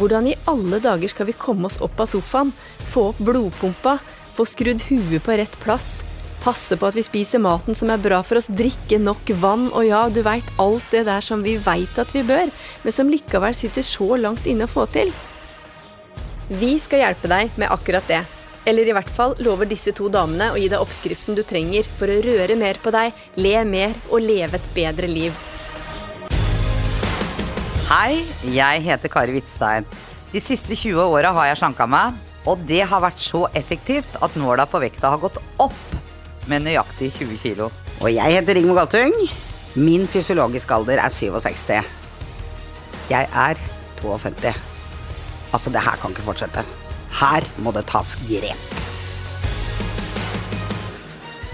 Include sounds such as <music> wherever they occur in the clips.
Hvordan i alle dager skal vi komme oss opp av sofaen, få opp blodpumpa, få skrudd huet på rett plass, passe på at vi spiser maten som er bra for oss, drikke nok vann, og ja, du veit alt det der som vi veit at vi bør, men som likevel sitter så langt inne å få til? Vi skal hjelpe deg med akkurat det. Eller i hvert fall lover disse to damene å gi deg oppskriften du trenger for å røre mer på deg, le mer og leve et bedre liv. Hei, jeg heter Kari Hvitstein. De siste 20 åra har jeg slanka meg, og det har vært så effektivt at nåla på vekta har gått opp med nøyaktig 20 kilo. Og jeg heter Rigmor Galtung. Min fysiologiske alder er 67. Jeg er 52. Altså, det her kan ikke fortsette. Her må det tas grep.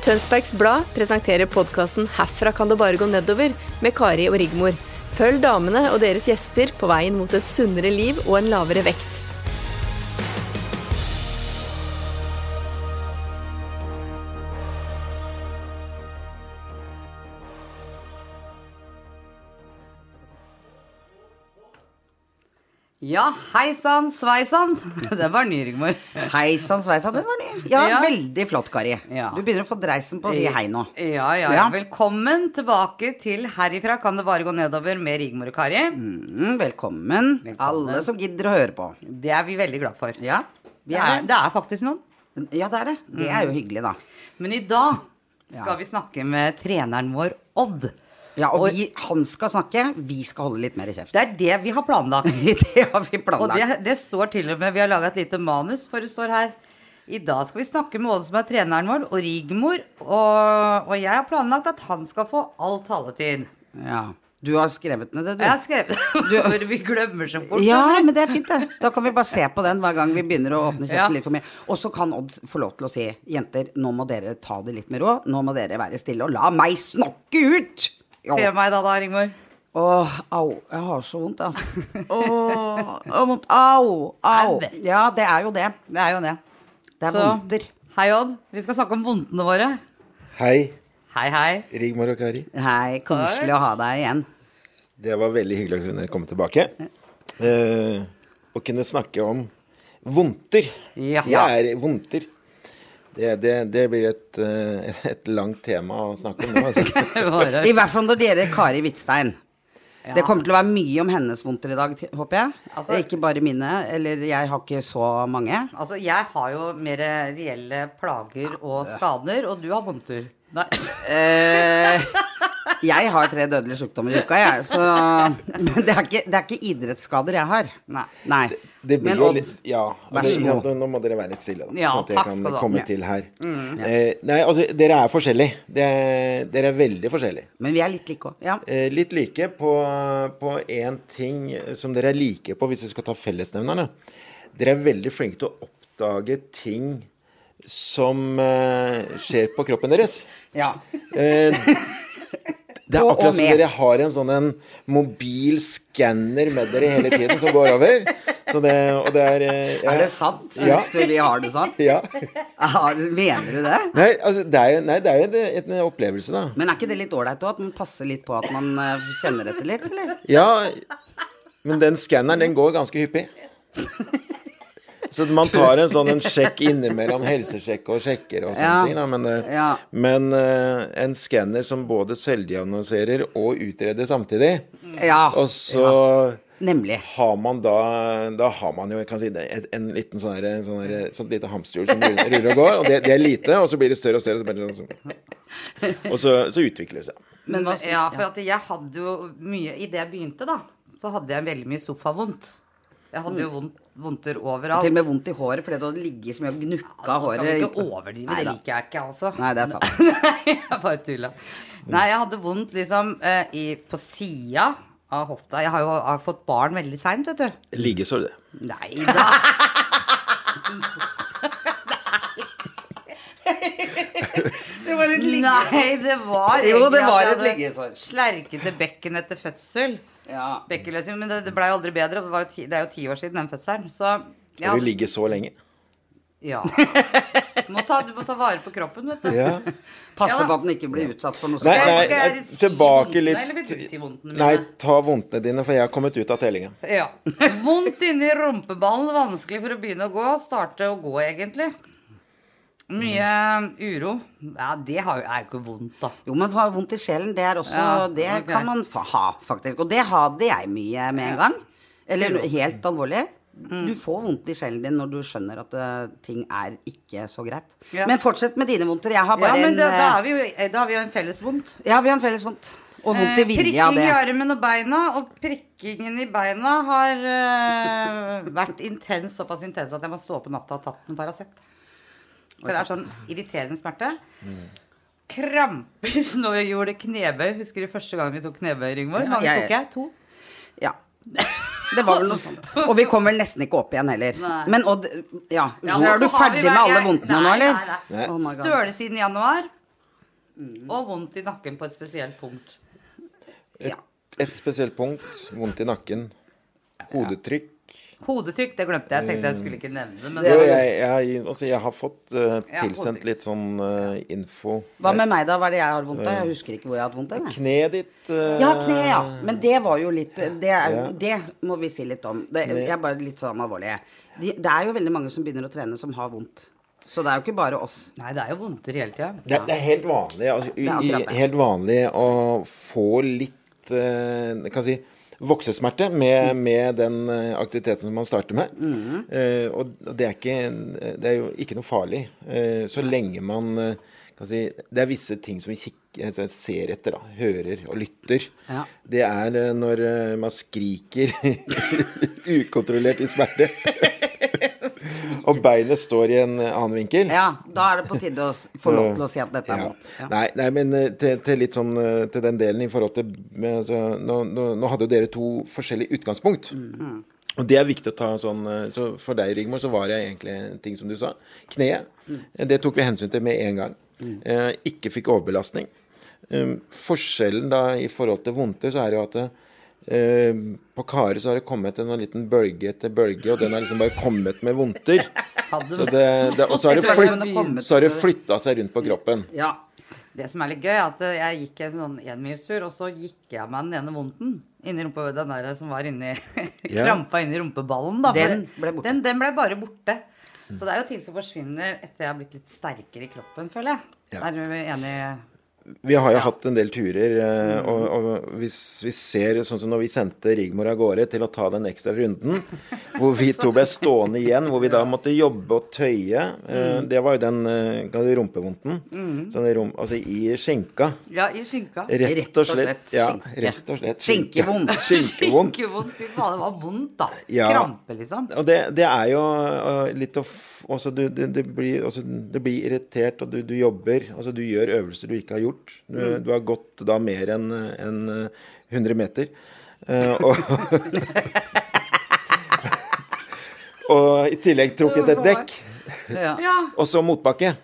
Tønsbergs Blad presenterer podkasten 'Herfra kan det bare gå nedover' med Kari og Rigmor. Følg damene og deres gjester på veien mot et sunnere liv og en lavere vekt. Ja, hei sann, sveisann. <laughs> Det var ny, Rigmor. Hei sann, sveisann, den var ny. Ja, Ja. veldig flott, Kari. Ja. Du begynner å få dreisen på å si hei nå. Ja, ja, ja. Velkommen tilbake til Herifra kan det bare gå nedover med Rigmor og Kari. Mm, velkommen, Velkommen. alle som gidder å høre på. Det er vi veldig glad for. Ja, Det er, det er faktisk noen. Ja, det er det. Det er jo hyggelig, da. Men i dag skal vi snakke med treneren vår, Odd. Ja, og Og- vi, han skal snakke, vi skal holde litt mer i kjeft. Det er det vi har planlagt. <laughs> det har vi Og det, det står til og med Vi har laga et lite manus, for det står her I dag skal vi snakke med Åde som er treneren vår, og Rigmor. Og, og jeg har planlagt at han skal få all taletid. Ja. Du har skrevet ned det, du. Jeg har skrevet <laughs> det. vi glemmer så fort. Ja, men det er fint, det. Da kan vi bare se på den hver gang vi begynner å åpne kjeften Ja. litt for mye. Og så kan Odd få lov til å si jenter, nå må dere ta det litt med råd. Nå må dere være stille og la meg snakke ut! Se meg da, da, Rigmor. Åh, au. Jeg har så vondt, altså. <laughs> Åh, vondt. Au, au. Au. Ja, det er jo det. Det er jo det. Det er Så, vondter. Hei, Odd. Vi skal snakke om vondtene våre. Hei, Hei, hei. Rigmor og Kari. Hei, koselig å ha deg igjen. Det var veldig hyggelig å kunne komme tilbake. Eh, og kunne snakke om vondter. Ja. Jeg er vondter. Det, det, det blir et, eh, <laughs> et langt tema å snakke om nå. Altså. <laughs> I hvert fall når det gjelder Kari Hvitstein. Det kommer til å være mye om hennes vondter i dag, håper jeg. Altså- ikke bare mine. Eller jeg har ikke så mange. Altså, jeg har jo mer reelle plager og skader, og du har vondter. Nei. <laughs> Eh, jeg har tre dødelige sykdommer i uka, jeg. Så det er ikke, det er ikke idrettsskader jeg har. Nei. Det blir Men jo litt Ja, altså, så nå må dere være litt stille, da. Ja, sånn at jeg kan komme Ja. til her. Eh, nei, altså, dere er forskjellige. Det er- Dere er veldig forskjellige. Men vi er litt like òg. Ja. Eh, litt like på på én ting som dere er like på, hvis vi skal ta fellesnevnerne. Dere er veldig flinke til å oppdage ting som eh, skjer på kroppen deres. ja. Eh, det er akkurat som dere har en sånn en mobil skanner med dere hele tiden som går over. Så det, og det er ja. Er det sant? Syns Ja. du vi har det sånn? Ja. Ja, Mener du det? Nei, altså, det er jo, nei, det er jo en, en opplevelse, da. Men er ikke det litt ålreit òg? At man passer litt på at man eh, kjenner etter litt, eller? Ja, men den skanneren, den går ganske hyppig. <laughs> Så man tar en sånn en sjekk innimellom helsesjekk og sjekker og sånne Ja. ting. Da. Men, eh, Ja. men uh, en skanner som både selvdiagnoserer og utreder samtidig. Ja. Og så Nemlig. har man da Da har man jo kan si det, et, en liten sånn her- sånn her- lite hamsterhjul som ruller og går. Og det, det er lite, og så blir det større og større. Og så, sånn- og så, så utvikler det seg. Men ja, for at jeg hadde jo mye I det jeg begynte, da, så hadde jeg veldig mye sofavondt. Jeg hadde jo vondt, vondter overalt. Til og med vondt i håret fordi du hadde ligget så mye og gnukka Nå skal vi håret. ikke overdrive, det liker jeg ikke, altså. Nei, det er sant. <laughs> Nei, jeg bare tulla. Nei, jeg hadde vondt liksom eh, i, på sida av hofta. Jeg har jo har fått barn veldig seint, vet du. Liggesår, det. Nei da. <laughs> Det var et Nei, det var Jo, det var et liggesår. Slerkete bekken etter fødsel. Ja. Bekkenløsning, men det, det blei aldri bedre. Det, var jo ti, det er jo ti år siden den fødselen. Så ja. Skal du ligge så lenge? Ja. Du må, ta, du må ta vare på kroppen, vet du. Ja. Passe Ja på at den ikke blir utsatt for noe Nei, nei, skal jeg nei, si tilbake litt eller vil du si vondtene mine? Nei, ta vondtene dine, for jeg har kommet ut av tellinga. Ja. Vondt inni rumpeballen, vanskelig for å begynne å gå. Starte å gå, egentlig. Mye uro. Ja, det har er jo ikke vondt, da. Jo, men ha vondt i sjelen, det er også Ja, Det okay. kan man ha, faktisk. Og det hadde jeg mye med en gang. Eller helt alvorlig. Du får vondt i sjelen din når du skjønner at uh, ting er ikke så greit. Ja. Men fortsett med dine vondter. Jeg har Ja, men men en da, da, eh, har vi jo, da har vi jo en felles vondt. Ja, vi har en felles vondt. Og vondt i Eh, vilje av Prikking i det. armen og beina, og prikkingen i beina har uh, vært intens, såpass intens at jeg må stå opp på natta og tatt en Paracet. For det er sånn irriterende smerte. Kramper <laughs> når vi gjorde knebøy. Husker du første gang vi tok knebøy, Rigmor? Ja, Mange jeg- tok jeg? To? Ja. Det var vel noe sånt. <laughs> Og vi kommer nesten ikke opp igjen heller. Nei. Men Odd, ja. Ja, er du så har vi ferdig med alle vondtene nå, eller? nei, nei. Oh my Støle siden januar. Og vondt i nakken på et spesielt punkt. Ja. Et spesielt punkt, vondt i nakken, hodetrykk. Hodetrykk, det glemte jeg. Jeg tenkte jeg skulle ikke nevne det. Men Jo, jeg, jeg, altså, jeg har fått uh, tilsendt ja, litt sånn uh, info. Hva med meg, da? Hva er det jeg har vondt av? Jeg husker ikke hvor jeg har hatt vondt av. Kneet ditt uh, Ja, kne, ja. Men det var jo litt Det, er, Ja. det må vi si litt om. Det jeg er bare litt sånn alvorlig. De, det er jo veldig mange som begynner å trene, som har vondt. Så det er jo ikke bare oss. Nei, det er jo vondter hele tida. Det, det er helt vanlig, altså, i, er det. helt vanlig å få litt uh, kan jeg si, voksesmerte med, med den eh, aktiviteten som man starter med. Eh, og det er, ikke, det er jo ikke noe farlig, eh, så lenge man eh, kan si, Det er visse ting som vi kikker, ser etter, da, hører og lytter. Ja. Det er eh, når eh, man skriker <laughs> ukontrollert i smerte. <laughs> og beinet står i en annen vinkel. Ja, da er det på tide å få lov til å si at dette er Ja. mot. Ja. Nei, nei, men eh, til, til litt sånn eh, Til den delen i forhold til altså, nå, nå, nå hadde jo dere to forskjellige utgangspunkt. Mm. Og det er viktig å ta sånn eh, Så for deg, Rigmor, så var det egentlig en ting som du sa. Kneet. Mm. Det tok vi hensyn til med en gang. Eh, ikke fikk overbelastning. Um, forskjellen da i forhold til vondter, så er det jo at eh, på Kari så har det kommet en sånn liten bølge etter bølge, og den har liksom bare kommet med vondter. <laughs> Så det, det, og så har det, flytt, så har det flytta seg rundt på kroppen. Ja. Det som er litt gøy, er at jeg gikk en sånn enmilstur, og så gikk jeg meg den ene vondten. Inni rumpa, den der som var inni <laughs> Ja. Krampa inni rumpeballen, da. Den ble borte. Den, den ble bare borte. Så det er jo ting som forsvinner etter jeg har blitt litt sterkere i kroppen, føler jeg. Ja. Er du enig? Vi har jo hatt en del turer, eh, og, og hvis vi ser sånn som når vi sendte Rigmor av gårde til å ta den ekstra runden, <laughs> hvor vi to ble stående igjen, hvor vi da måtte jobbe og tøye eh, Det var jo den eh, det, rumpevondten. Sånn rom, altså i skinka. Ja, i skinka. Rett og slett. Ja, rett og slett. Skinkevond. Skinkevond. <laughs> Fy faen, det var vondt, da. Krampe, liksom. Og det, det er jo litt å også du, du, du, blir, altså, du blir irritert, og du, du jobber. Altså du gjør øvelser du ikke har gjort. Du, du har gått da mer enn uh, 100 meter. Uh, <laughs> og, <laughs> og i tillegg trukket et dekk. Ja. Ja. Og så motbakke.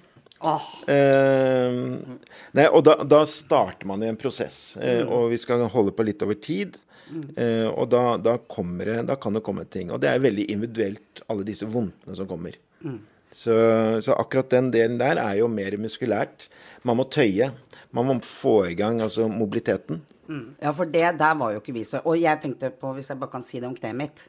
Oh. Uh, nei, og da, da starter man i en prosess, eh, og vi skal holde på litt over tid. Uh, og da, da, det, da kan det komme ting. Og det er veldig individuelt, alle disse vondtene som kommer. Så, så akkurat den delen der er jo mer muskulært. Man må tøye. Man må få i gang altså mobiliteten. Ja, for det der var jo ikke vi så Og jeg tenkte på, hvis jeg bare kan si det om kneet mitt,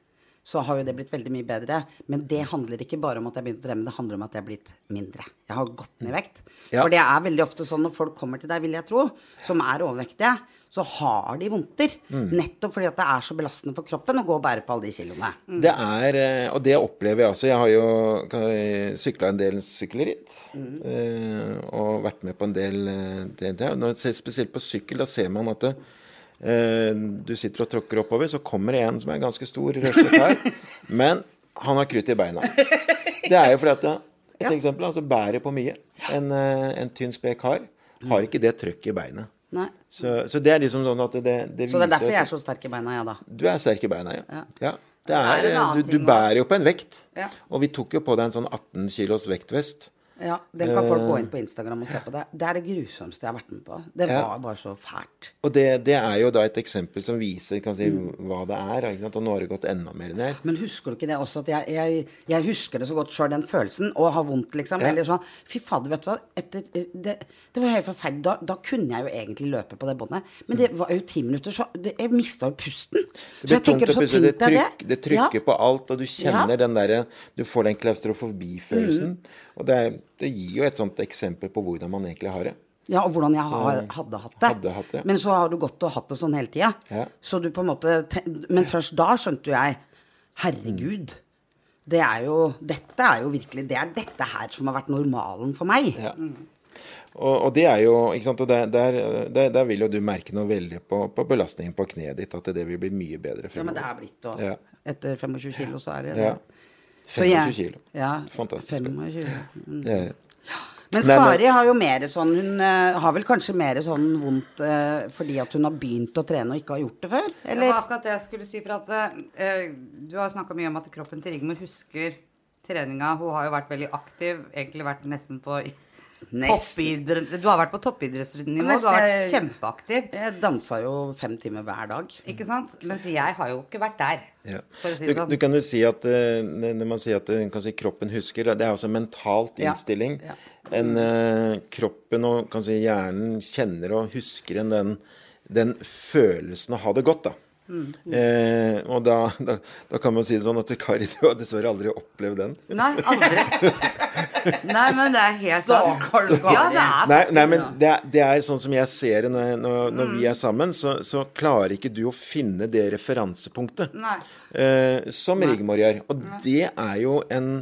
så har jo det blitt veldig mye bedre. Men det handler ikke bare om at jeg begynte å trene, det handler om at jeg har blitt mindre. Jeg har gått ned i vekt. Ja. For det er veldig ofte sånn når folk kommer til deg, vil jeg tro, som er overvektige, så har de vondter. Nettopp fordi at det er så belastende for kroppen å gå og bære på alle de kiloene. Det er, eh, og det opplever jeg også. Jeg har jo sykla en del sykkelritt. Mm. Og vært med på en del eh, det, det. Når jeg ser Spesielt på sykkel, da ser man at det, eh, du sitter og tråkker oppover, så kommer det en som er ganske stor, kar. <laughs> Men han har krutt i beina. Det er jo fordi at det, Et eksempel, altså bærer på mye. En, eh, en tynn, sped kar har ikke det trøkket i beinet. Så, så det er liksom sånn at det, det Så det er derfor jeg er så sterk i beina, jeg, da. du er sterk i beina, ja. Ja. ja. Det er er, du, du bærer jo på en vekt. Ja. Og vi tok jo på deg en sånn 18 kilos vektvest. Ja, Den kan folk gå inn på Instagram og se på. Det Det er det grusomste jeg har vært med på. Det Ja. var bare så fælt. Og det, det er jo da et eksempel som viser kan si, hva det er. Og nå har det gått enda mer ned. Men husker du ikke det også? At jeg, jeg, jeg husker det så godt sjøl, den følelsen. Å ha vondt, liksom. Ja. Eller sånn. Fy fader, vet du hva. Etter, eh, det, det var helt forferdelig. Da, da kunne jeg jo egentlig løpe på det båndet. Men det var jo ti minutter, så det, jeg mista jo pusten. Det Så blir tungt å puste. Det, tenkte tryk, det trykker Ja. på alt, og du kjenner Ja. den derre Du får den klaustrofobifølelsen. Mm. Og det, er, det gir jo et sånt eksempel på hvordan man egentlig har det. Ja, og hvordan jeg har, hadde hatt det. Hadde hatt det. Men så har du gått og hatt det sånn hele tida. Ja. Så du på en måte Men først da skjønte jo jeg Herregud. Det er jo Dette er jo virkelig Det er dette her som har vært normalen for meg. Ja. Og, og det er jo ikke sant, og der, der, der, der vil jo du merke noe veldig på, på belastningen på kneet ditt, at det vil bli mye bedre Ja, men det er blitt og Ja. Etter 25 kilo, så er det Ja. Så 25 jeg- kilo. Ja, Fantastisk bra. 25. Mm. Det er det. Men Skari har jo mer sånn Hun eh, har vel kanskje mer sånn vondt eh, fordi at hun har begynt å trene og ikke har gjort det før? Det var akkurat det jeg skulle si. For at eh, du har snakka mye om at kroppen til Rigmor husker treninga. Hun har jo vært veldig aktiv. Egentlig vært nesten på toppidrett... Du har vært på toppidrettsnivå. Du har vært kjempeaktiv. Jeg dansa jo fem timer hver dag. Ikke sant? Mens jeg har jo ikke vært der. Ja. For å si Du, det sånn. du kan jo si at eh, når man sier at eh, kan si, kroppen husker, det er altså en mentalt innstilling. Ja. En, eh, kroppen og kan si, hjernen kjenner og husker en den, den følelsen å ha det godt, da. Mm. Eh, og da, da, da kan man si det sånn at Kari, du har dessverre aldri opplevd den. Nei, aldri. Nei, men det er helt sant. Ja, det er Nei, nei men det er, det er sånn som jeg ser det når, når, når vi er sammen, så, så klarer ikke du å finne det referansepunktet eh, som Rigmor gjør. Og det er jo en,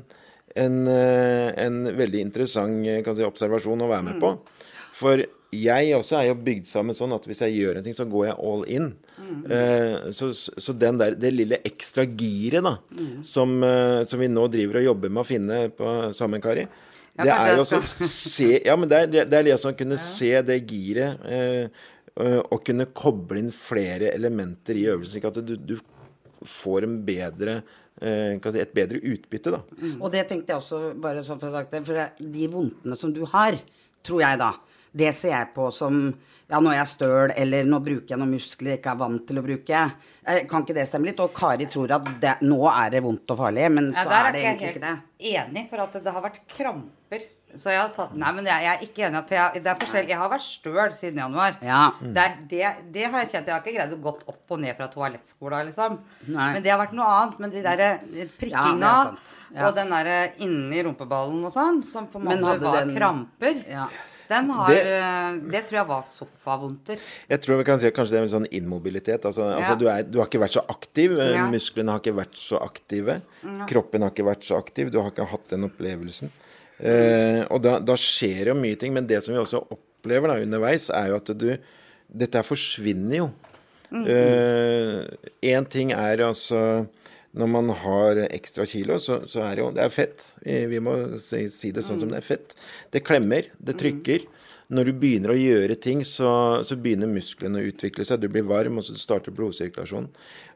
en, eh, en veldig interessant eh, kan si, observasjon å være med på. For jeg også er jo bygd sammen sånn at hvis jeg gjør en ting, så går jeg all in. Eh, så, så den der, det lille ekstra giret da, som, eh, som vi nå driver og jobber med å finne på sammen, Kari, Ja, det er jo også se Ja, men det er, det er liksom å kunne se det giret eh, og kunne koble inn flere elementer i øvelsen, slik at du, du får en bedre eh, et bedre utbytte, da. Og det tenkte jeg også, bare sånn for å ha sagt det, for de vondtene som du har, tror jeg da, det ser jeg på som ja, nå er jeg støl, eller nå bruker jeg noen muskler jeg ikke er vant til å bruke. Eh, Kan ikke det stemme litt? Og Kari tror at det, nå er det vondt og farlig, men Ja, så er det det ikke det. jeg ikke helt enig, for at det har vært kramper. Så jeg har tatt Nei, men jeg, jeg er ikke enig. For jeg, det er forskjell. Jeg har vært støl siden januar. Ja. Det, er- det, det har jeg kjent. Jeg har ikke greid å gått opp og ned fra toalettskola, liksom. Nei. Men det har vært noe annet. Men de der eh, prikkinga er. Ja. og den derre inni rumpeballen og sånn, som på en måte var den- kramper, Ja. Den har Det- eh, Det tror jeg var sofavondter. Jeg tror vi kan si kanskje det er en sånn immobilitet. Altså, altså du, er, du har ikke vært så aktiv. eh, Ja. Musklene har ikke vært så aktive. Kroppen har ikke vært så aktiv. Du har ikke hatt den opplevelsen. Eh, og da, da skjer jo mye ting. Men det som vi også opplever da underveis, er jo at du Dette her forsvinner jo. Én ting er altså når man har ekstra kilo, så, så er det jo Det er fett. Eh, Vi må si, si det sånn som det er fett. Det klemmer, det trykker. Når du begynner å gjøre ting, så, så begynner musklene å utvikle seg. Du blir varm, og så starter blodsirkulasjonen.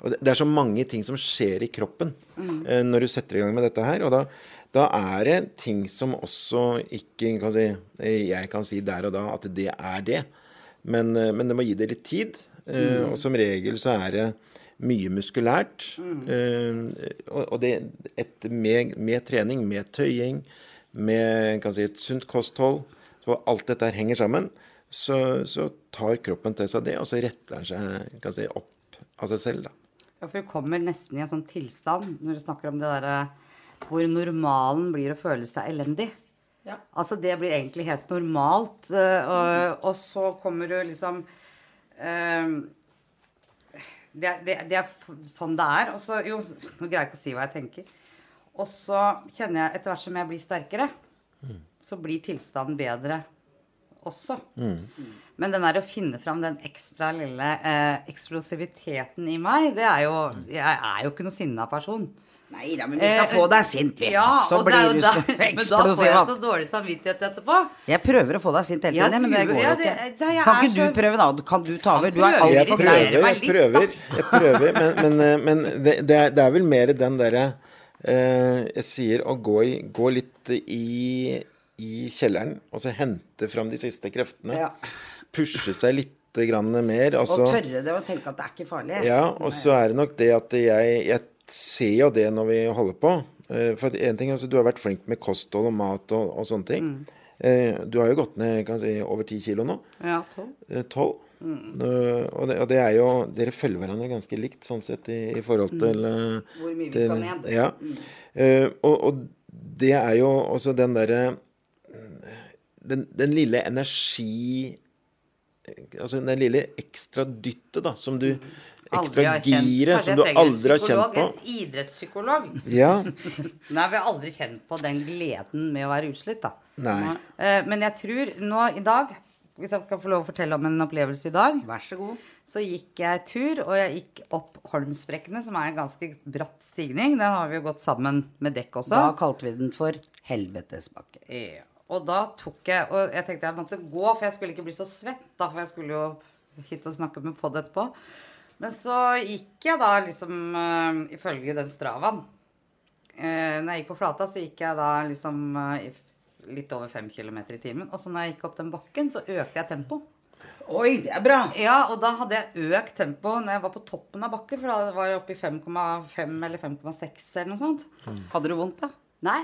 Og det, det er så mange ting som skjer i kroppen eh, når du setter i gang med dette her. Og da, da er det ting som også ikke kan si, eh, Jeg kan si der og da at det er det. Men, men det må gi det litt tid. eh, Og som regel så er det mye muskulært. eh, og, og det et, med, med trening, med tøying, med kan si, et sunt kosthold, så alt dette henger sammen, så, så tar kroppen til seg det, og så retter den seg kan si, opp av seg selv. da. Ja, for du kommer nesten i en sånn tilstand når du snakker om det derre hvor normalen blir å føle seg elendig. Ja. Altså det blir egentlig helt normalt, øh, og, og så kommer du liksom øh, det, det, det er sånn det er. Og så Jo, nå greier jeg ikke å si hva jeg tenker. Og så kjenner jeg etter hvert som jeg blir sterkere, så blir tilstanden bedre også. Men den der å finne fram den ekstra lille eh, eksplosiviteten i meg, det er jo Jeg er jo ikke noe sinna person. Nei da, men vi skal få deg sint, vi. Eh, Ja, så og det er blir du så eksplosiv. <laughs> Men da får jeg så dårlig samvittighet etterpå. Jeg prøver å få deg sint hele Ja, men det går jo ja, ikke. det- jeg Kan ikke ikke du prøve, da? Kan du ta over? Du er alltid Jeg prøver, jeg prøver, jeg prøver men, men, eh, men det, det, er, vel mer den derre eh, Jeg sier å gå, i, gå litt i i kjelleren og så hente fram de siste kreftene. Ja. Pushe seg litt grann mer. Og Og tørre det og tenke at det er ikke farlig. ja, og så er det nok det at jeg, jeg ser jo det når vi holder på. Eh, For en ting, altså, Du har vært flink med kosthold og mat og, og sånne ting. Mm. Du har jo gått ned kan si, over ti kilo nå. Ja, tolv. Eh. Eh, Og, det, og det er jo Dere følger hverandre ganske likt sånn sett i, i forhold til mm. Hvor mye vi skal ned. Ja. Eh, og, og det er jo også den derre den, den lille energi Altså den lille ekstra dyttet, da, som du Ekstra giret som du aldri har kjent på. En idrettspsykolog. Ja. <laughs> Nei, vi har aldri kjent på den gleden med å være utslitt, da. Nei. Eh, Men jeg tror nå i dag, hvis jeg kan få lov å fortelle om en opplevelse i dag, Vær så god. så gikk jeg tur, og jeg gikk opp Holmsbrekkene, som er en ganske bratt stigning. Den har vi jo gått sammen med dekk også. Da kalte vi den for Helvetesbakke. Ja. Og da tok jeg Og jeg tenkte jeg måtte gå, for jeg skulle ikke bli så svett, da, for jeg skulle jo hit og snakke med Pod etterpå. Men så gikk jeg da liksom uh, ifølge den stravaen. Uh, når jeg gikk på flata, så gikk jeg da liksom uh, litt over fem km i timen. Og så når jeg gikk opp den bakken, så økte jeg tempo. Oi, det er bra! Ja, og da hadde jeg økt tempo når jeg var på toppen av bakken, for da var jeg oppe i 5,5 eller 5,6 eller noe sånt. Hadde du vondt, da? Nei.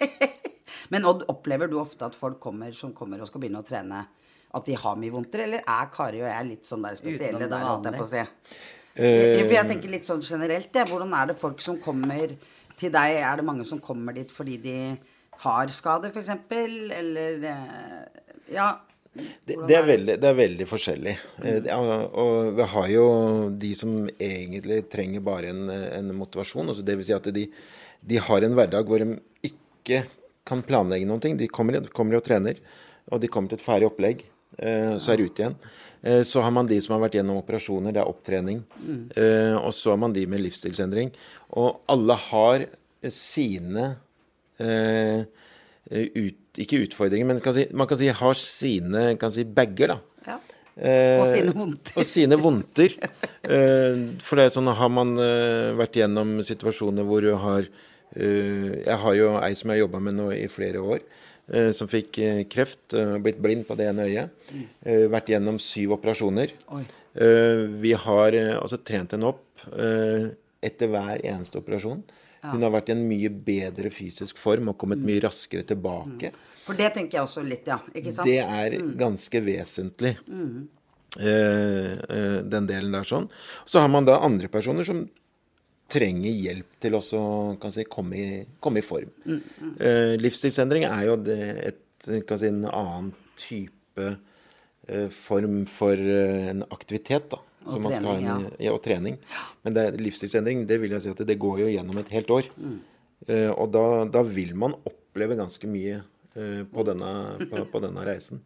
<laughs> Men Odd, opplever du ofte at folk kommer, som kommer og skal begynne å trene, at de har mye vondter? Eller er Kari og jeg litt sånn der spesielle der, holdt jeg på å si? Eh, For jeg tenker litt sånn generelt, jeg. Hvordan er det folk som kommer til deg? Er det mange som kommer dit fordi de har skade, f.eks.? Eller eh, Ja. Det, det, er veldig, det er veldig forskjellig. Mm. er- og vi har jo de som egentlig trenger bare en, en motivasjon. Altså det vil si at de, de har en hverdag hvor de ikke kan planlegge noen ting. De kommer, kommer og trener, og de kommer til et ferdig opplegg. Eh, Så er de ute igjen. Eh, Så har man de som har vært gjennom operasjoner, det er opptrening. Eh, Og så har man de med livsstilsendring. Og alle har sine ut, Ikke utfordringer, men kan si, man kan si har sine kan si, bager, da. Ja. Eh, Og sine vondter. Og sine vondter. Eh, for det er sånn, har man vært gjennom situasjoner hvor du har eh, Jeg har jo ei som jeg har jobba med nå i flere år. Eh, som fikk eh, kreft, uh, blitt blind på det ene øyet. eh, vært gjennom syv operasjoner. Oi. Eh, vi har eh, altså trent henne opp eh, etter hver eneste operasjon. Hun har vært i en mye bedre fysisk form og kommet mye raskere tilbake. For det tenker jeg også litt, ja. Ikke sant? Det er ganske vesentlig. eh, eh, den delen der sånn. Så har man da andre personer som trenger hjelp til å kan si, komme, i, komme i form. Eh, livsstilsendring er jo det, et, kan si, en annen type eh, form for eh, en aktivitet. da. Og som man skal ha trening, en, ja. og trening. Men det, livsstilsendring det vil jeg si at det går jo gjennom et helt år. Eh, og da, da vil man oppleve ganske mye eh, på, denne, på, på denne reisen.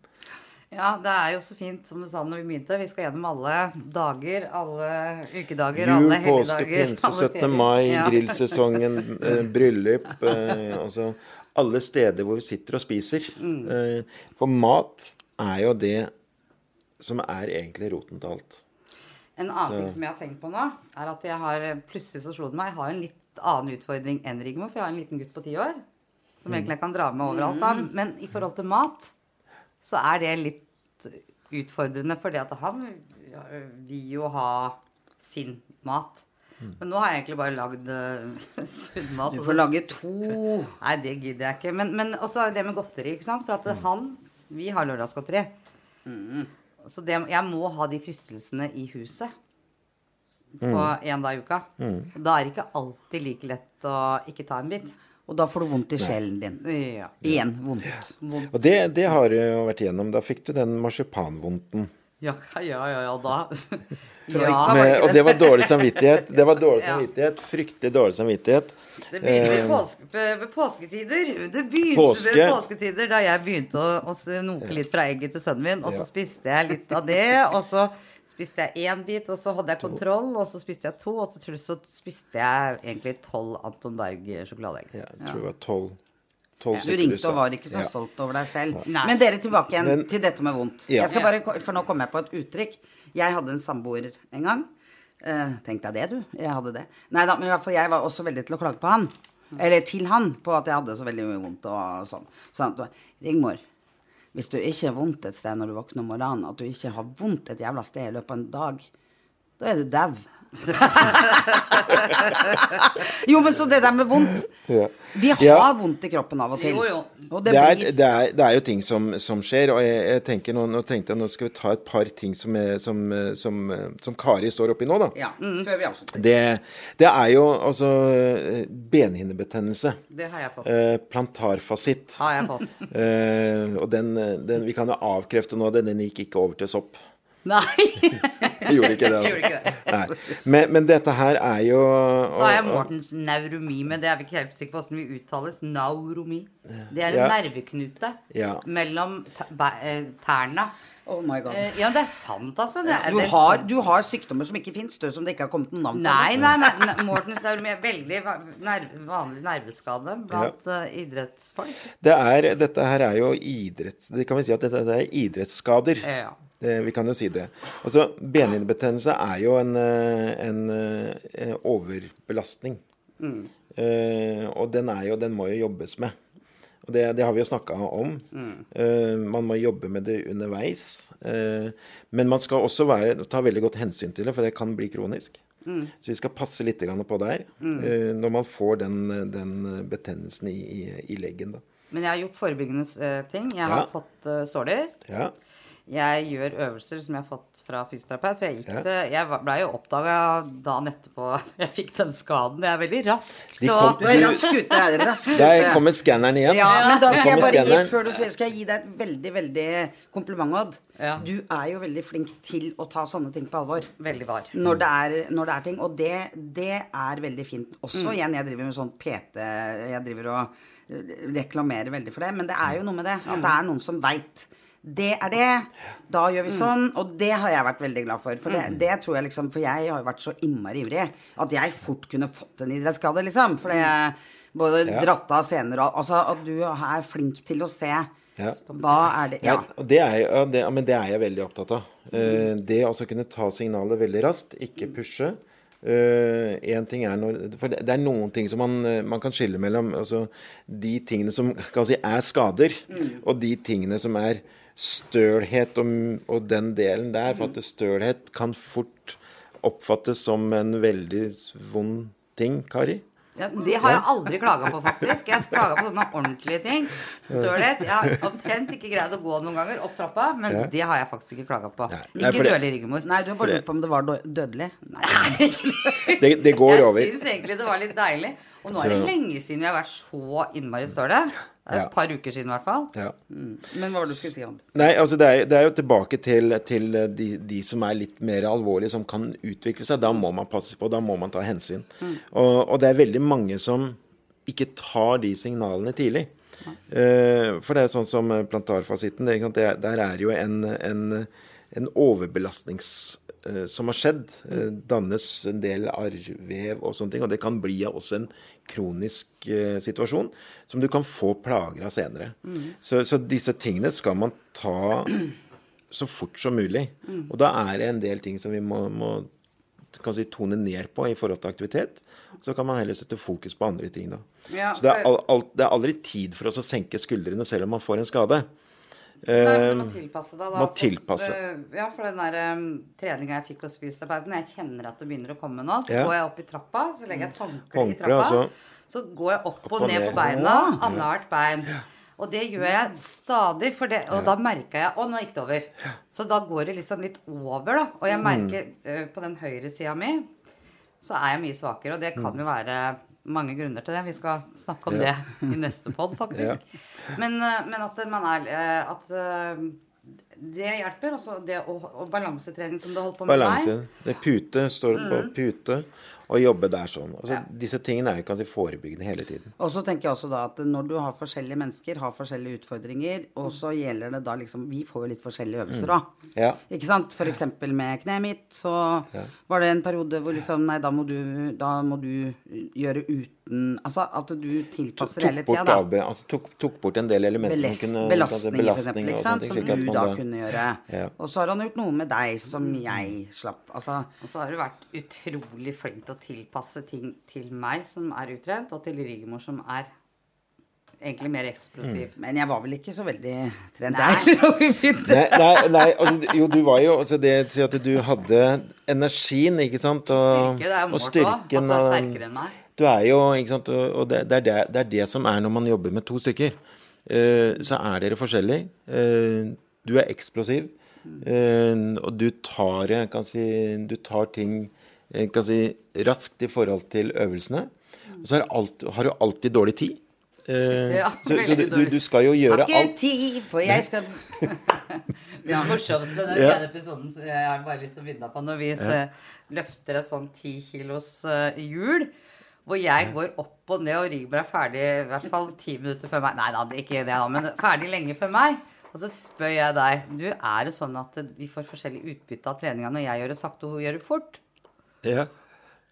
Ja, det er jo så fint, som du sa når vi begynte. Vi skal gjennom alle dager, alle ukedager, Jul, alle påske, pinse, 17. mai, Ja. grillsesongen, <laughs> eh, bryllup eh, Altså alle steder hvor vi sitter og spiser. Mm. Eh, for mat er jo det som er egentlig roten til alt. En annen ting som jeg har tenkt på nå, er at jeg har plutselig så slo det meg Jeg har en litt annen utfordring enn Rigmor, for jeg har en liten gutt på ti år. Som Mm. egentlig jeg kan dra med overalt. da. Men i forhold til mat, så er det litt utfordrende, fordi at han vil jo ha sin mat. Mm. Men nå har jeg egentlig bare lagd uh, <laughs> sunn mat. Du får lage to. <laughs> Nei, det gidder jeg ikke. Men, men også det med godteri, ikke sant. For at han Vi har lørdagsgodteri. Så det, jeg må ha de fristelsene i huset på én dag i uka. Da er det ikke alltid like lett å ikke ta en bit. Og da får du vondt i sjelen din. Ja. Igjen vondt. Og det, det har du jo vært igjennom. Da fikk du den marsipanvondten. Ja, ja, ja, ja, da. <laughs> Ja, Med, og det var dårlig samvittighet. Det var dårlig <laughs> samvittighet. Fryktelig dårlig samvittighet. Det begynte ved, påske, ved påsketider. Det begynte Påske. ved påsketider da jeg begynte å, å snoke litt fra egget til sønnen min. Og så Ja. spiste jeg litt av det. Og så spiste jeg én bit, og så hadde jeg kontroll. Og så spiste jeg to, og til slutt så spiste jeg egentlig tolv Anton Berg-sjokoladeegg. Ja, jeg tror det var tolv tolv Du ringte og var ikke så Ja. stolt over deg selv. Nei. Men dere tilbake igjen Men- til dette med vondt. Ja. Jeg skal bare, for nå kom jeg på et uttrykk. Jeg hadde en samboer en gang. Uh, Tenk deg det, du. Jeg hadde det. Nei da, men i hvert fall jeg var også veldig til å klage på han. Eller til han, på at jeg hadde så veldig mye vondt og sånn. Sånn at Rigmor, hvis du ikke har vondt et sted når du våkner om morgenen, at du ikke har vondt et jævla sted i løpet av en dag, da er du dau. <laughs> jo, men så det der med vondt Ja. Vi har Ja. vondt i kroppen av og til. Jo, jo. Og Det, det, er, blir det, er, det er jo ting som, som skjer, og jeg, jeg tenker nå, nå tenkte jeg nå skal vi ta et par ting som, er, som, som, som Kari står oppi nå, da. Ja, før vi avslutter. Det, det er jo altså benhinnebetennelse. Det har jeg fått. Eh, plantarfasitt. Har jeg fått. Eh, og den, den Vi kan jo avkrefte nå, den, den gikk ikke over til sopp. Nei! jeg <laughs> gjorde ikke det. Gjorde ikke det. Nei. Men, men dette her er jo Så har jeg Mortens neuromi, men det er vi ikke helt sikre på hvordan vi uttales. Nauromi. Det er en Ja. nerveknute Ja. mellom eh, tærne. Oh my god. Eh, Ja, det er sant, altså. Det er, Du har, du har sykdommer som ikke fins, som det ikke har kommet noen navn på. Nei, nei, nei. Mortens neuromi er veldig va- vanlig nerveskade blant eh, idrettsfolk. Det er, dette her er jo idretts... Det kan vi si at dette, det er idrettsskader. Ja. Det, vi kan jo si det. Altså, Benhinnebetennelse er jo en, eh, en, overbelastning. overbelastning. Eh, og den, er jo, den må jo jobbes med. Og det, det har vi jo snakka om. Eh, man må jobbe med det underveis. Eh, men man skal også være, ta veldig godt hensyn til det, for det kan bli kronisk. Så vi skal passe litt på der eh, når man får den, den betennelsen i, i, i leggen. Da. Men jeg har gjort forebyggende eh, ting. Jeg Ja. har fått uh, såler. Ja. Jeg gjør øvelser som jeg har fått fra fysioterapeut. For jeg, gikk Ja. det, jeg ble jo oppdaga dagen etterpå <laughs> jeg fikk den skaden. Jeg er veldig rask De kom- Du er rask ute. Rask ute. Der kommer skanneren igjen. Ja, men da skal jeg bare gi, før du skal jeg gi deg et veldig, veldig kompliment, Odd. Ja. Du er jo veldig flink til å ta sånne ting på alvor. Veldig var. Når det er, når det er ting. Og det, det er veldig fint. Også Mm. igjen, jeg driver med sånn PT Jeg driver og reklamerer veldig for det. Men det er jo noe med det. At det er noen som veit. Det er det. Da gjør vi Mm. sånn. Og det har jeg vært veldig glad for. For det, det tror jeg liksom For jeg har jo vært så innmari ivrig at jeg fort kunne fått en idrettsskade, liksom. For jeg både Ja. dratt av senere og Altså at du er flink til å se Ja. hva er det Ja, Ja. det er, det, men det er jeg veldig opptatt av. Mm. det å kunne ta signalet veldig raskt, ikke pushe. Én ting er når For det, det er noen ting som man, eh, man kan skille mellom. Altså de tingene som kan si er skader, og de tingene som er stølhet og, og den delen der. For at stølhet kan fort oppfattes som en veldig vond ting, Kari. Ja, det har jeg aldri klaga på, faktisk. Jeg klaga på sånne ordentlige ting. Stølhet. Jeg har omtrent ikke greid å gå noen ganger opp trappa, men Ja. det har jeg faktisk ikke klaga på. Nei. Ikke dødelig ryggemor. Nei, du har bare lurt på om det var dødelig. Nei. <laughs> Det, det går Jeg over. syns egentlig det var litt deilig. Og nå er det lenge siden vi har vært så innmari støle. Et Ja. par uker siden i hvert fall. Ja. Men hva var det du skulle si, Odd? Nei, altså det er, det er jo tilbake til, til de, de som er litt mer alvorlige, som kan utvikle seg. Da må man passe på, da må man ta hensyn. Og, og det er veldig mange som ikke tar de signalene tidlig. Eh, for det er sånn som eh, plantarfasitten. Det, det, der er jo en, en, en overbelastnings eh, som har skjedd. Eh, dannes en del arrvev og sånne ting. Og det kan bli også en kronisk eh, situasjon som du kan få plager av senere. Så, så disse tingene skal man ta <clears throat> så fort som mulig. Og da er det en del ting som vi må, må si, tone ned på i forhold til aktivitet. Så kan man heller sette fokus på andre ting, da. Ja, så det er, al, al, det er aldri tid for oss å senke skuldrene selv om man får en skade. Nei, men du må tilpasse deg, da. må altså, tilpasse. eh, Ja, for den der um, treninga jeg fikk hos fysioterapeuten, jeg kjenner at det begynner å komme nå. Så Ja. går jeg opp i trappa, så legger jeg et håndkle i trappa. altså. Så går jeg opp, Opp og og ned ned. på beina. Annethvert bein. Og det gjør jeg stadig, for det, og da merka jeg Å, nå gikk det over. Så da går det liksom litt over, da. Og jeg Mm. merker eh, på den høyre sida mi, så er jeg mye svakere. Og det kan jo være mange grunner til det. Vi skal snakke om Mm. Ja. det i neste pod, faktisk. <laughs> Men, eh, men at man er eh, At eh, det hjelper. Også det å, og balansetrening som du holdt på med Balanse. meg. Det er pute. Står på pute og jobbe der sånn. Altså, Ja. Disse tingene er jo kanskje forebyggende hele tiden. Og så tenker jeg også da at når du har forskjellige mennesker, har forskjellige utfordringer, og så gjelder det da liksom Vi får jo litt forskjellige øvelser da. Ja. Ikke sant? For eksempel med kneet mitt, så var det en periode hvor liksom Nei, da må du, da må du gjøre ut Altså at du tilpasser hele tida, da. avbe- altså, tok, tok bort en del elementer Belest, kunne belastninger, belastning ting, som slik at du da kunne gjøre. Ja. Og så har han gjort noe med deg som jeg slapp. Altså Og så har du vært utrolig flink til å tilpasse ting til meg som er utrent, og til Rigmor som er egentlig mer eksplosiv. Men jeg var vel ikke så veldig trent, <laughs> begynte. Nei, nei, nei altså, jo, du var jo altså Det å si at du hadde energien, ikke sant? Og, Styrke, det er jo målt òg. At du er sterkere enn meg. Du er jo, ikke sant, og det, det, er det, det er det som er når man jobber med to stykker. Eh, så er dere forskjellige. Eh, du er eksplosiv, eh, og du tar, kan si, du tar ting kan si, raskt i forhold til øvelsene. Og så har, alt, har du alltid dårlig tid. Uh, Ja, så så du, du, skal du skal jo Har gjøre ikke alt. tid, for jeg skal <laughs> Det morsomste den Ja. ene episoden som jeg har bare lyst til å på når vi ja. løfter et sånn ti kilos hjul hjul. Hvor jeg går opp og ned, og Rigmor er ferdig i hvert fall ti minutter før meg. Nei da, ikke det, da, men ferdig lenge før meg. Og så spør jeg deg Du, er det sånn at vi får forskjellig utbytte av treninga når jeg gjør det sakte og hun gjør det fort? Ja.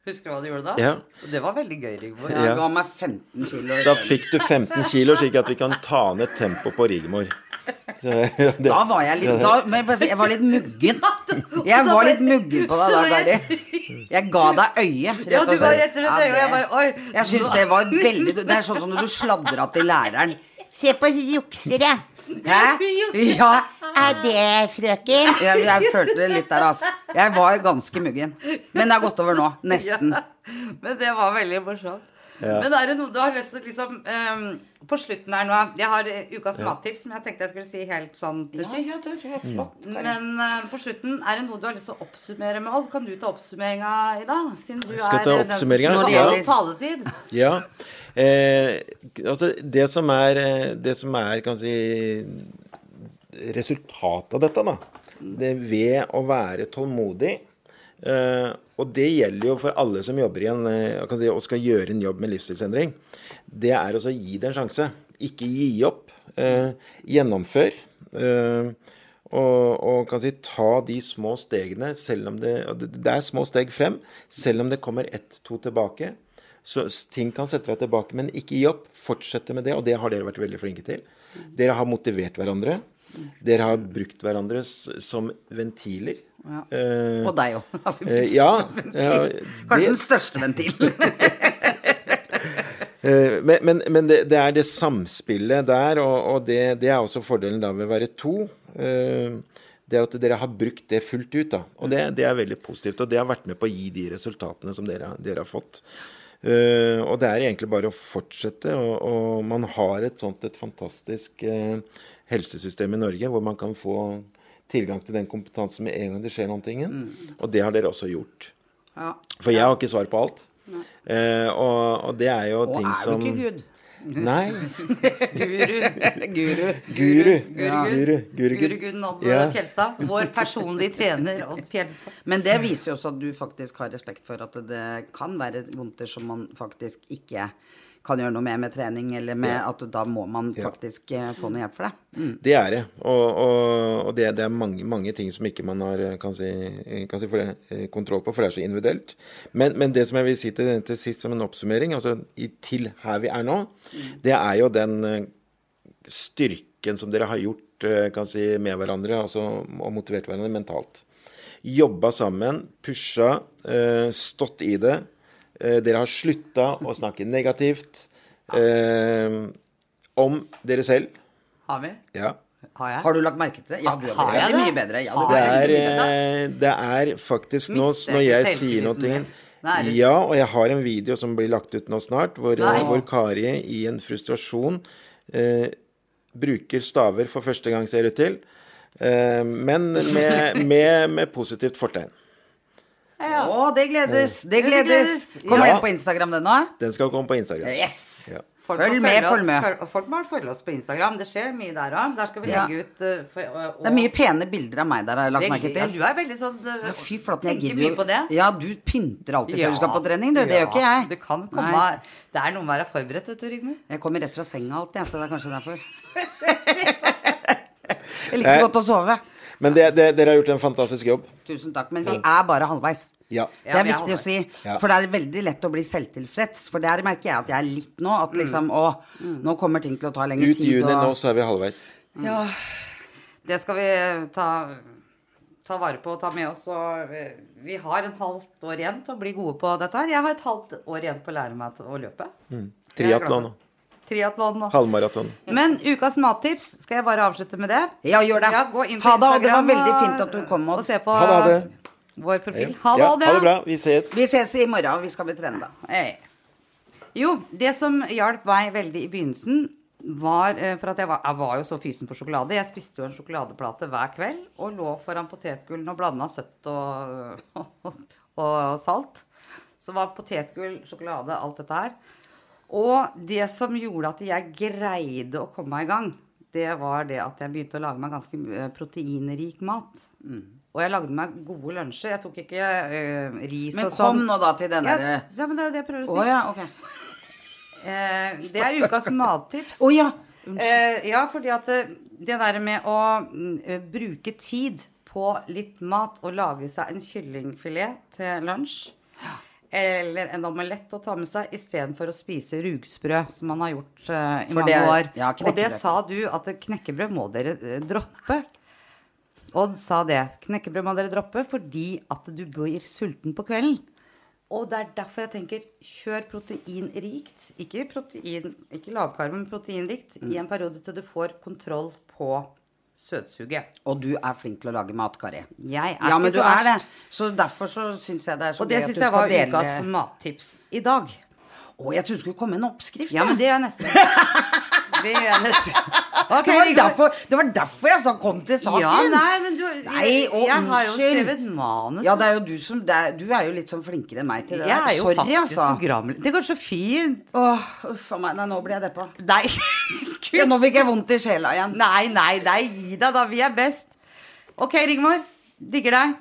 Husker du hva du gjorde da? Ja. Det var veldig gøy, Rigmor. Jeg Ja. ga meg 15 kilo. Da fikk du 15 kilo, slik at vi kan ta ned tempoet på Rigmor. Så, ja, det- Da var jeg litt da, men jeg, var litt muggen. <laughs> Jeg var litt muggen på deg da, Gary. Jeg ga deg øye. Ja, du ga rett og slett øye, og jeg det- bare Oi. Jeg syns det var veldig Det er sånn som når du sladra til læreren. Se på hun jukser, Hæ? <laughs> Ja, er det frøken? Jeg, jeg følte det litt der, altså. Jeg var ganske muggen. Men det har gått over nå. Nesten. Ja, men det var veldig morsomt. Men er det noe du har lyst til liksom um, På slutten her nå Jeg har eh, ukas mattips som jeg tenkte jeg skulle si helt sånn til sist. det er flott. Men uh, på slutten, er det noe du har lyst til å oppsummere med alt? Kan du ta oppsummeringa i dag? Siden du Skal er ta den som oppsummeringa? skal Ja. taletid. Ja. Eh, altså, det som er eh, Det som er, kan si Resultatet av dette, da. Det ved å være tålmodig. Eh, og det gjelder jo for alle som jobber i en, eh, si, og skal gjøre en jobb med livsstilsendring. Det er å gi det en sjanse. Ikke gi opp. Eh, gjennomfør. Eh, og, og kan si, ta de små stegene, selv om det, det er små steg frem, selv om det kommer ett, to tilbake. Så ting kan sette deg tilbake, men ikke gi opp. Fortsette med det, og det har dere vært veldig flinke til. Dere har motivert hverandre. Dere har brukt hverandre som ventiler. Eh, Og deg òg. eh, ja, ja, Kanskje det- den største ventilen. <laughs> Eh, Men, men, men det, det er det samspillet der, og, og det, det er også fordelen da ved å være to. Det er at dere har brukt det fullt ut. da, Og det, det er veldig positivt. Og det har vært med på å gi de resultatene som dere, dere har fått. Eh, og det er egentlig bare å fortsette. Og, og man har et sånt et fantastisk uh, helsesystem i Norge hvor man kan få tilgang til den kompetansen med en gang det skjer noe. Og det har dere også gjort. Ja. For jeg har ikke svar på alt. Uh, og, og det er jo Og ting er du som ikke Gud? Nei. Guru. Guru. Guru. Guru. Guru. Guru Gunn Odd Fjelstad. Vår personlige trener Odd Fjelstad. Men det viser jo også at du faktisk har respekt for at det kan være vondter som man faktisk ikke kan gjøre noe med med trening, eller med at da må man faktisk ja. få noe hjelp for det. Det er det. Og, og, og det, det er mange, mange ting som ikke man har kan si, kan si for det, eh, kontroll på, for det er så individuelt. Men, men det som jeg vil si til, til sist som en oppsummering, altså til her vi er nå, det er jo den eh, styrken som dere har gjort eh, kan si, med hverandre, altså, og motivert hverandre mentalt. Jobba sammen, pusha, eh, stått i det. Eh, dere har slutta å snakke negativt eh, om dere selv. Har vi? Ja. Har jeg? Har du lagt merke til det? Ja, du er Har jeg det? mye bedre. Ja, Det er mye bedre. Eh, det er faktisk nå når jeg sier noe det- Ja, og jeg har en video som blir lagt ut nå snart, hvor, hvor Kari i en frustrasjon eh, bruker staver for første gang, ser det ut til. Eh, men med, med, med positivt fortegn. Ja. Å, det gledes! Det gledes! Kommer Ja. den på Instagram, den nå? Den skal komme på Instagram. Yes! Ja. Folk Følg med, følg oss- med. folk må følge oss på Instagram. Det skjer mye der òg. Der skal vi Ja. legge ut uh, for, og, Det er mye pene bilder av meg der, har jeg lagt merke til. ja. Du er veldig sånn uh, Ja, Fy flott, jeg gidder jo. Ja, du pynter alltid før du skal på trening, du. Det gjør ikke jeg. Du kan komme Nei. Det er noe med å være forberedt, vet du, Rigmor. Jeg kommer rett fra senga alltid, jeg, så det er kanskje derfor. <laughs> Jeg liker godt å sove. Men det, det, dere har gjort en fantastisk jobb. Tusen takk. Men vi er bare halvveis. Ja. Det Ja, er er viktig å si. For det er veldig lett å bli selvtilfreds. For der merker jeg at jeg er litt nå. At liksom Å, nå kommer ting til å ta lengre Ut i juni og- nå, så er vi halvveis. Ja. Det skal vi ta, ta vare på og ta med oss. Og vi- vi har en halvt år igjen til å bli gode på dette her. Jeg har et halvt år igjen på å lære meg å løpe. Triatlon og Triatlon og halvmaraton. Men ukas mattips, skal jeg bare avslutte med det? Ja, gjør det. Ja, gå inn på Ha det, og det var veldig fint at du kom, og, Og se på Ha det, ha det. vår profil. Ha det, Ja, ha det bra. Vi ses. Vi ses i morgen. Vi skal bli trenda. Hey. Jo, det som hjalp meg veldig i begynnelsen, var eh, For at jeg var, jeg var jo så fysen på sjokolade. Jeg spiste jo en sjokoladeplate hver kveld og lå foran potetgullen og blanda søtt og, <laughs> og, og salt. Så var potetgull, sjokolade, alt dette her. Og det som gjorde at jeg greide å komme meg i gang, det var det at jeg begynte å lage meg ganske eh, proteinrik mat. Og jeg lagde meg gode lunsjer. Jeg tok ikke eh, ris Men og sånn. Men kom nå da til den Ja, derre ja, men det er jo det jeg prøver å si. si. ja, ok. <laughs> Eh, det er ukas mattips. Å ja. Eh, ja, fordi at det, det der med å mm, eh, bruke tid på litt mat og lage seg en kyllingfilet til lunsj eller en omelett å ta med seg istedenfor å spise rugsprø, som man har gjort uh, i For mange det år. ja, og det sa du, at knekkebrød må dere eh, droppe. Odd sa det. Knekkebrød må dere droppe fordi at du blir sulten på kvelden. Og det er derfor jeg tenker kjør proteinrikt. Ikke, protein, ikke lavkarbo, men proteinrikt Mm. i en periode til du får kontroll på søtsuget. Og du er flink til å lage mat, Kari. Jeg er Ja, men du så er det. verst. Så derfor så syns jeg det er så Og det gøy at syns du jeg var dele ukas mattips i dag. Å, jeg trodde det skulle komme en oppskrift. Ja, men det gjør jeg neste. <laughs> Det gjør jeg neste okay, det, var derfor, det var derfor jeg så 'kom til saken'. Ja, nei, men du Nei, å, Jeg har jo skrevet manus. Ja, det er jo du som det er, Du er jo litt sånn flinkere enn meg til det jeg er jo Sorry, faktisk altså. programleder. Det går så fint. Åh, uff a meg. Nei, nå blir jeg deppa. Nei. <laughs> <laughs> Ja, nå fikk jeg vondt i sjela igjen. Nei, nei, nei, gi deg da. Vi er best. Ok, Rigmor. Digger deg.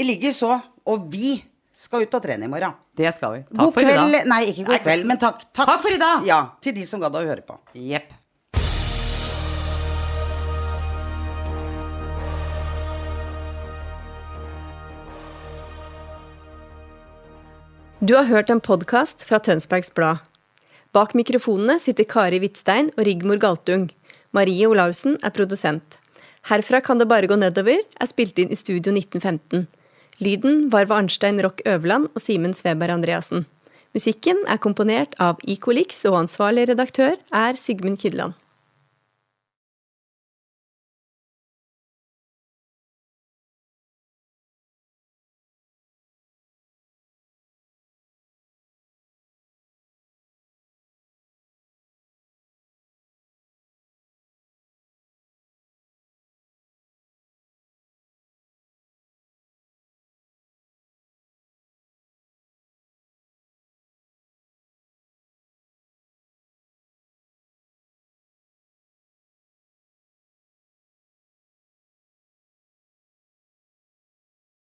I ligger så. Og vi skal ut og trene i morgen. Det skal vi. Takk God for i kveld. dag. Nei, ikke god Nei. kveld, men takk. Takk, Takk for i dag. Ja, til de som gadd å høre på. Jepp. Du har hørt en podkast fra Tønsbergs Blad. Bak mikrofonene sitter Kari Hvitstein og Rigmor Galtung. Marie Olaussen er produsent. Herfra kan det bare gå nedover er spilt inn i Studio 1915. Lyden var ved Arnstein Rock Øverland og Simen Sveberg Andreassen. Musikken er komponert av Icolix, og ansvarlig redaktør er Sigmund Kydland.